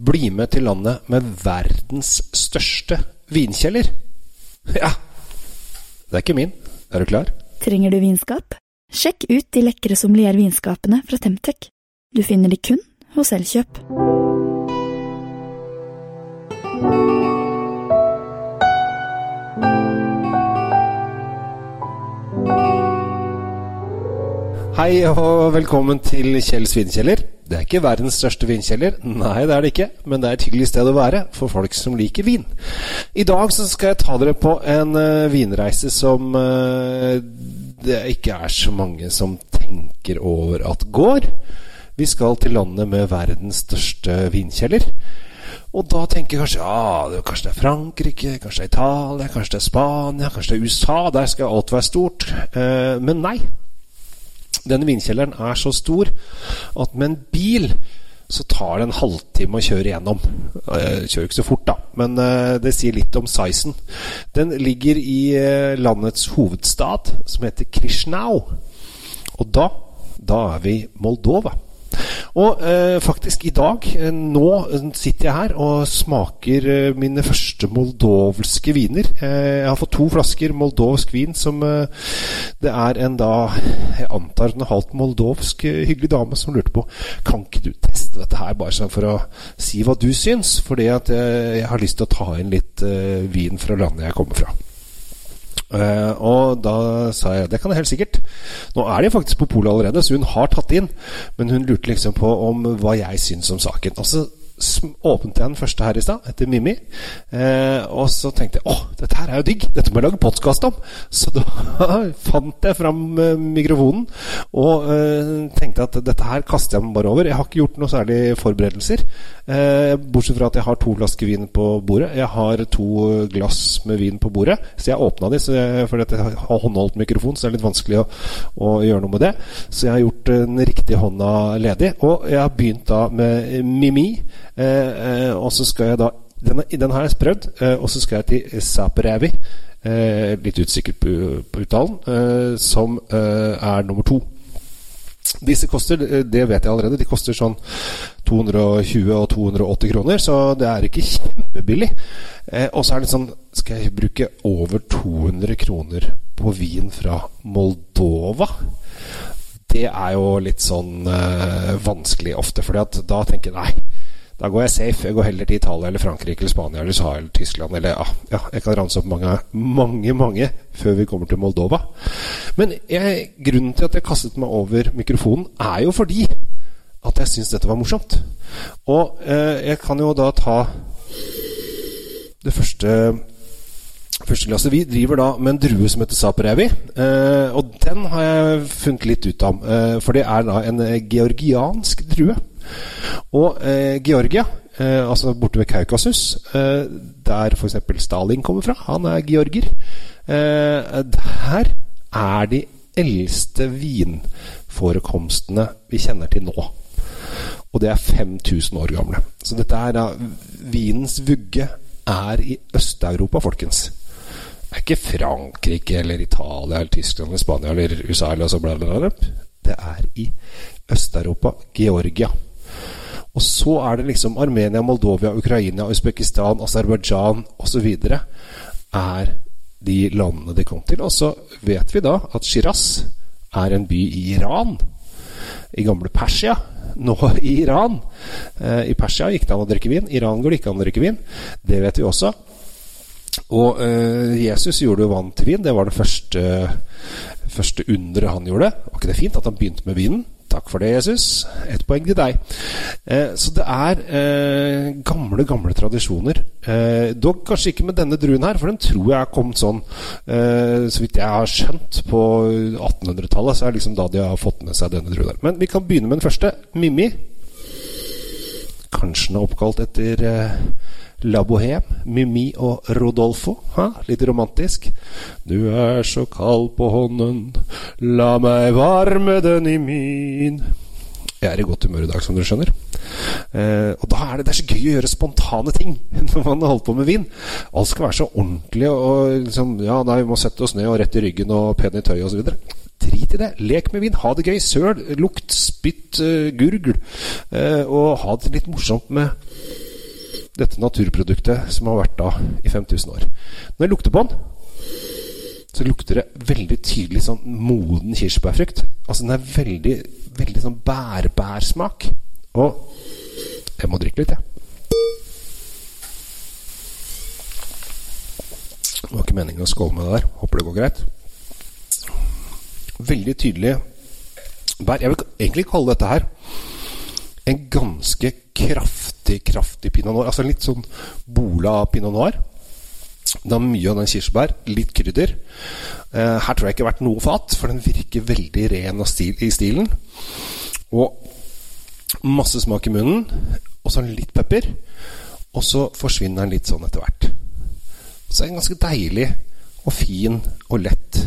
Bli med til landet med verdens største vinkjeller. Ja, det er ikke min. Er du klar? Trenger du vinskap? Sjekk ut de lekre sommeliervinskapene fra Temtec. Du finner de kun hos Elkjøp. Hei og velkommen til Kjells vinkjeller. Det er ikke verdens største vinkjeller, nei det er det ikke, men det er et hyggelig sted å være for folk som liker vin. I dag så skal jeg ta dere på en uh, vinreise som uh, det ikke er så mange som tenker over at går. Vi skal til landet med verdens største vinkjeller. Og da tenker jeg kanskje ja, det, kanskje det er Frankrike, kanskje det er Italia, kanskje det er Spania, kanskje det er USA. Der skal alt være stort. Uh, men nei. Denne vinkjelleren er så stor at med en bil så tar det en halvtime å kjøre gjennom. Kjører ikke så fort, da, men det sier litt om sizen. Den ligger i landets hovedstad, som heter Krishnau. Og da, da er vi Moldova. Og eh, faktisk i dag, eh, nå sitter jeg her og smaker eh, mine første moldovske viner. jeg har fått to flasker moldovsk vin som det er en da Jeg antar en halvt moldovsk hyggelig dame som lurte på Kan ikke du teste dette her, bare sånn for å si hva du syns? Fordi at jeg, jeg har lyst til å ta inn litt vin fra landet jeg kommer fra. Uh, og da sa jeg det kan jeg helt sikkert. Nå er de faktisk på polet allerede, så hun har tatt inn. Men hun lurte liksom på om hva jeg syns om saken. Og så åpnet jeg den første her i stad, etter Mimmi. Eh, og så tenkte jeg åh, dette her er jo digg, dette må jeg lage podkast om. Så da fant jeg fram eh, mikrofonen og eh, tenkte at dette her kaster jeg meg bare over. Jeg har ikke gjort noe særlig forberedelser. Eh, bortsett fra at jeg har to flasker vin på bordet. Jeg har to glass med vin på bordet. Så jeg åpna de, fordi jeg har håndholdt mikrofon, så det er litt vanskelig å, å, gjøre noe med det. Så jeg har gjort den riktige hånda ledig. Og jeg har begynt da med Mimi. Eh, eh, og så skal jeg da Den, den har jeg prøvd. Eh, og så skal jeg til Saperevi, litt usikker på, på uttalen, som er nummer to. Disse koster, det vet jeg allerede, de koster sånn 220 og 280 kroner, så det er ikke kjempebillig. Og så er det sånn Skal jeg bruke over 200 kroner på vin fra Moldova? Det er jo litt sånn vanskelig ofte, for da tenker jeg nei. Da går jeg safe. Jeg går heller til Italia eller Frankrike eller Spania eller eller Tyskland eller ja, ja jeg kan ranse opp mange, mange, mange før vi kommer til Moldova. Men jeg, grunnen til at jeg kastet meg over mikrofonen, er jo fordi at jeg syns dette var morsomt. Og eh, jeg kan jo da ta det første første glasset. Vi driver da med en drue som heter Saperevi. Eh, og den har jeg funnet litt ut av. Eh, for det er da en georgiansk drue. Og eh, Georgia, eh, altså borte ved Kaukasus, eh, der f.eks. Stalin kommer fra, han er georger, eh, der er de eldste vinforekomstene vi kjenner til nå. Og det er 5000 år gamle. Så dette er da Vinens vugge er i Øst-Europa, folkens. Det er ikke Frankrike eller Italia eller Tyskland eller Spania eller USA eller så bla, bla, bla. Det er i Øst-Europa, Georgia. Og så er det liksom Armenia, Moldovia, Ukraina, Usbekistan, Aserbajdsjan osv. er de landene de kom til. Og så vet vi da at Shiraz er en by i Iran. I gamle Persia. Nå i Iran. Eh, I Persia gikk det an å drikke vin. Iran går det ikke an å drikke vin. Det vet vi også. Og eh, Jesus gjorde jo vann til vin. Det var det første, første underet han gjorde. Var ikke det fint at han begynte med vinen? Takk for det, Jesus. Ett poeng til deg. Eh, så det er eh, gamle, gamle tradisjoner. Eh, dog kanskje ikke med denne druen her, for den tror jeg er kommet sånn eh, Så vidt jeg har skjønt, på 1800-tallet. Så er det liksom da de har fått med seg denne druen her. Men vi kan begynne med den første. Mimmi. Kanskje den er oppkalt etter eh, La Bohème, Mimi og Rodolfo. Ha? Litt romantisk. Du er så kald på hånden, la meg varme den i min. Jeg er i godt humør i dag, som dere skjønner. Eh, og da er det, det er så gøy å gjøre spontane ting når man holder på med vin. Alt skal være så ordentlig og liksom Ja, nei, vi må sette oss ned og rett i ryggen og pen i tøyet osv. Drit i det. Lek med vin. Ha det gøy. Søl, lukt, spytt, uh, gurgl. Eh, og ha det litt morsomt med dette naturproduktet som har vært da i 5000 år. Når jeg lukter på den, så lukter det veldig tydelig sånn moden kirsebærfrukt. Altså den er veldig, veldig sånn bærbærsmak. Og jeg må drikke litt, jeg. Det var ikke meningen å skåle med det der. Håper det går greit. Veldig tydelig bær. Jeg vil egentlig kalle dette her en ganske kraftig, kraftig pinot noir. Altså litt sånn bola pinot noir. Det har mye av den kirsebær. Litt krydder. Eh, her tror jeg ikke det har vært noe fat, for den virker veldig ren stil, i stilen. Og masse smak i munnen. Og så litt pepper. Og så forsvinner den litt sånn etter hvert. Så er den ganske deilig og fin og lett.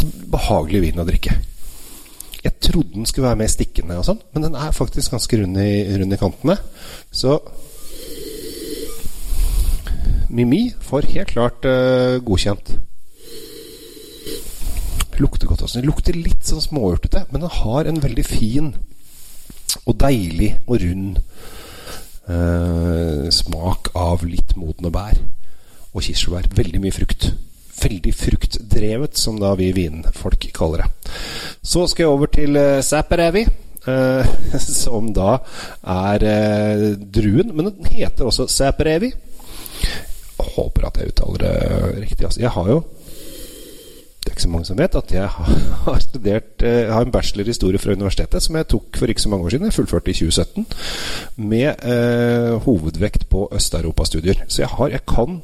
Og behagelig vin å drikke. Trodde den skulle være mer stikkende, og sånn men den er faktisk ganske rund i, rund i kantene. Så Mimi får helt klart uh, godkjent. Lukter godt også. Den lukter litt sånn småurtete, men den har en veldig fin og deilig og rund uh, smak av litt modne bær og kirsebær. Veldig mye frukt veldig fruktdrevet, som da vi vinfolk kaller det. Så skal jeg over til uh, Sæperevi. Uh, som da er uh, druen, men den heter også Sæperevi. Håper at jeg uttaler det riktig. Altså, jeg har jo det er ikke så mange som vet at jeg har studert Jeg har en bachelor i historie fra universitetet som jeg tok for ikke så mange år siden. Jeg fullførte i 2017 med eh, hovedvekt på Øst-Europa-studier. Så jeg har Jeg kan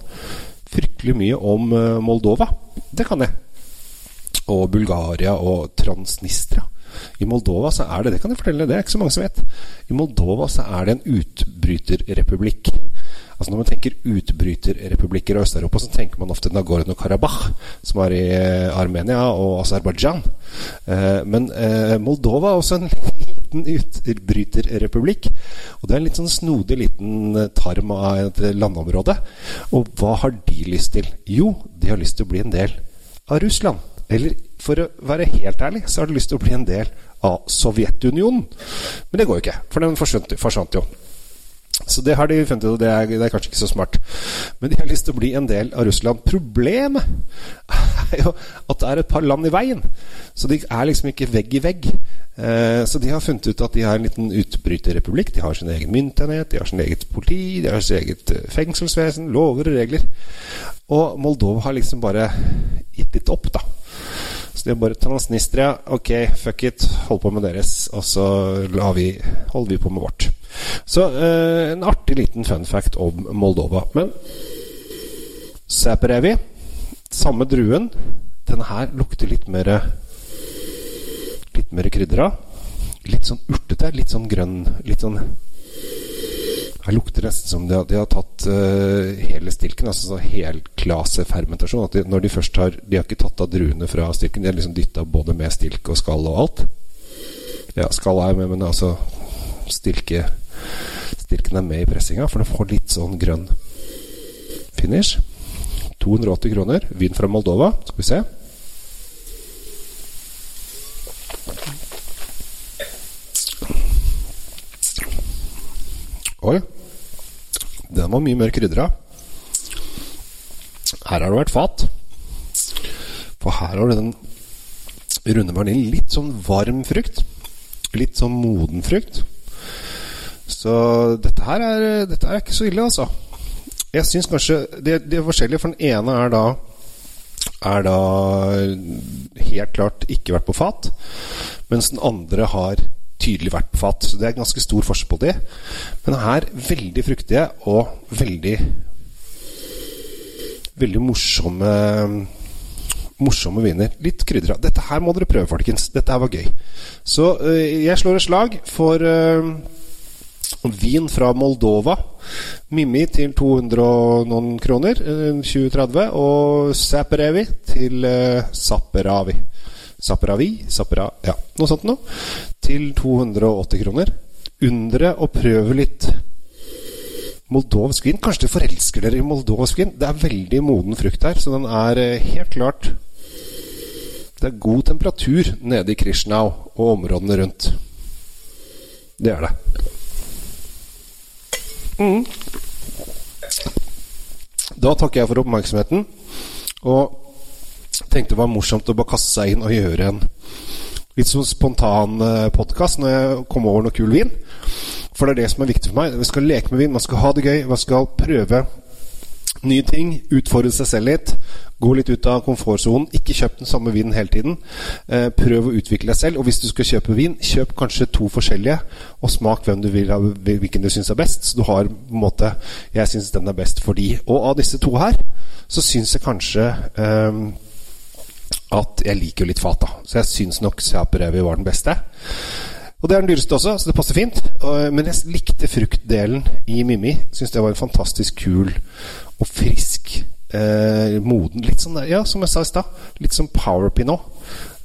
fryktelig mye om eh, Moldova. Det kan jeg. Og Bulgaria og Transnistria. I Moldova så er det Det kan jeg fortelle, det er ikke så mange som vet. I Moldova så er det en utbryterrepublikk. Altså Når man tenker utbryterrepublikker i Øst-Europa, så tenker man ofte Nagorno-Karabakh, som er i eh, Armenia og Aserbajdsjan. Eh, men Moldova er også en liten utbryterrepublikk. Og det er en litt sånn snodig liten eh, tarm av et landområde. Og hva har de lyst til? Jo, de har lyst til å bli en del av Russland. Eller for å være helt ærlig, så har de lyst til å bli en del av Sovjetunionen. Men det går jo ikke, for den forsvant, jo. Så det har de funnet ut, og det er, det er, kanskje ikke så smart. Men de har lyst til å bli en del av Russland. Problemet er jo at det er et par land i veien. Så de er liksom ikke vegg i vegg. Eh, så de har funnet ut at de har en liten utbryterrepublikk. De har sin egen myntenhet, de har sin eget politi, de har sitt eget eh, fengselsvesen, lover og regler. Og Moldova har liksom bare gitt litt opp, da. Er bare Transnistria. Ok, fuck it, hold på med deres. Og så vi, holder vi på med vårt. Så eh, en artig liten fun fact om Moldova. Men Sæperevi, samme druen, denne her lukter litt mer Litt mer krydra. Litt sånn urtete, litt sånn grønn, litt sånn her lukter nesten som de har, de har tatt uh, hele stilken. Altså så helklasefermentasjon. At de, når de først har De har ikke tatt av druene fra stilken, de har liksom dytta både med stilk og skall og alt. Ja, skall er med, men altså stilke Stilken er med i pressinga, for den får litt sånn grønn finish. 280 kroner. Vin fra Moldova. Skal vi se. Oi. Den var mye mer krydra. Her har det vært fat. For her har den runde vaniljen. Litt sånn varm frukt. Litt sånn moden frukt. Så dette her er, dette er ikke så ille, altså. Jeg syns kanskje det, det, er forskjellig, for den ene er da er da helt klart ikke vært på fat, mens den andre har tydelig vært på fat. Så det er ganske stor forskjell på det. Men her veldig fruktige og veldig Veldig morsomme Morsomme viner. Litt krydra. Dette her må dere prøve, folkens. Dette her var gøy. Så øh, jeg slår et slag for øh, vin fra Moldova. Mimmi til 200 og noen kroner, 2030. Eh, og Saperavi til Saperavi. Saperavi? Sapera, ja, noe sånt noe. Til 280 kroner. Undre og prøve litt moldovsk vin. Kanskje dere forelsker dere i moldovsk vin? Det er veldig moden frukt her, så den er eh, helt klart Det er god temperatur nede i Krishnau og områdene rundt. Det er det. Mm. Da takker jeg for oppmerksomheten. Og tenkte det var morsomt å bare kaste seg inn og gjøre en litt sånn spontan eh, podkast når jeg kom over noe kul vin. For det er det som er viktig for meg. Vi skal leke med vin, man skal ha det gøy, man skal prøve nye ting. Utfordre seg selv litt. Gå litt ut av komfortsonen. Ikke kjøp den samme vinen hele tiden. Eh, prøv å utvikle deg selv. Og hvis du skal kjøpe vin, kjøp kanskje to forskjellige, og smak hvem du vil, ha, hvilken du syns er best. Så du har på en måte Jeg syns den er best for de. Og av disse to her, så syns jeg kanskje eh, at jeg liker jo litt fat, da. Så jeg syns nok Seaprevy var den beste. Og det er den dyreste også, så det passer fint. Men jeg likte fruktdelen i Mimmi. Syns det var en fantastisk kul og frisk eh, moden. Litt sånn ja, som jeg sa i stad. Litt som powerpin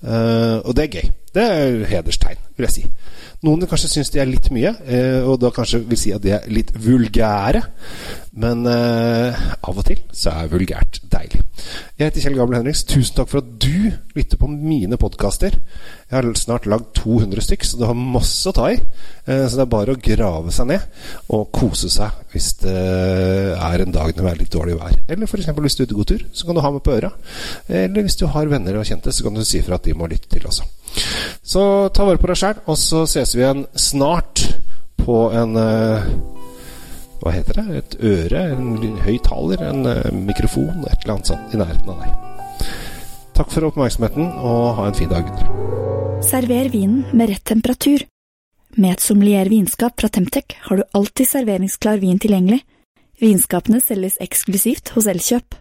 Eh, og det er gøy. Det er hederstegn, vil jeg si. Noen kanskje synes de er litt mye, eh, og da kanskje vil si at de er litt vulgære. Men eh, av og til så er vulgært deilig. Jeg heter Kjell Gabel Henriks. Tusen takk for at du lytter på mine podkaster. Jeg har snart lagd 200 stykk, så du har masse å ta i. Eh, så det er bare å grave seg ned og kose seg hvis det er en dag det er litt dårlig vær. Eller f.eks. hvis du er ute god tur, så kan du ha med på øra. Eller hvis du har venner og kjente, så kan du si fra at de må lytte til også. Så ta vare på deg sjæl, og så ses vi igjen snart på en uh, Hva heter det? Et øre? En høyttaler? En uh, mikrofon? Et eller annet sånt i nærheten av deg. Takk for oppmerksomheten, og ha en fin dag. Server vinen med rett temperatur. Med et sommelier vinskap fra Temtec har du alltid serveringsklar vin tilgjengelig. Vinskapene selges eksklusivt hos Elkjøp.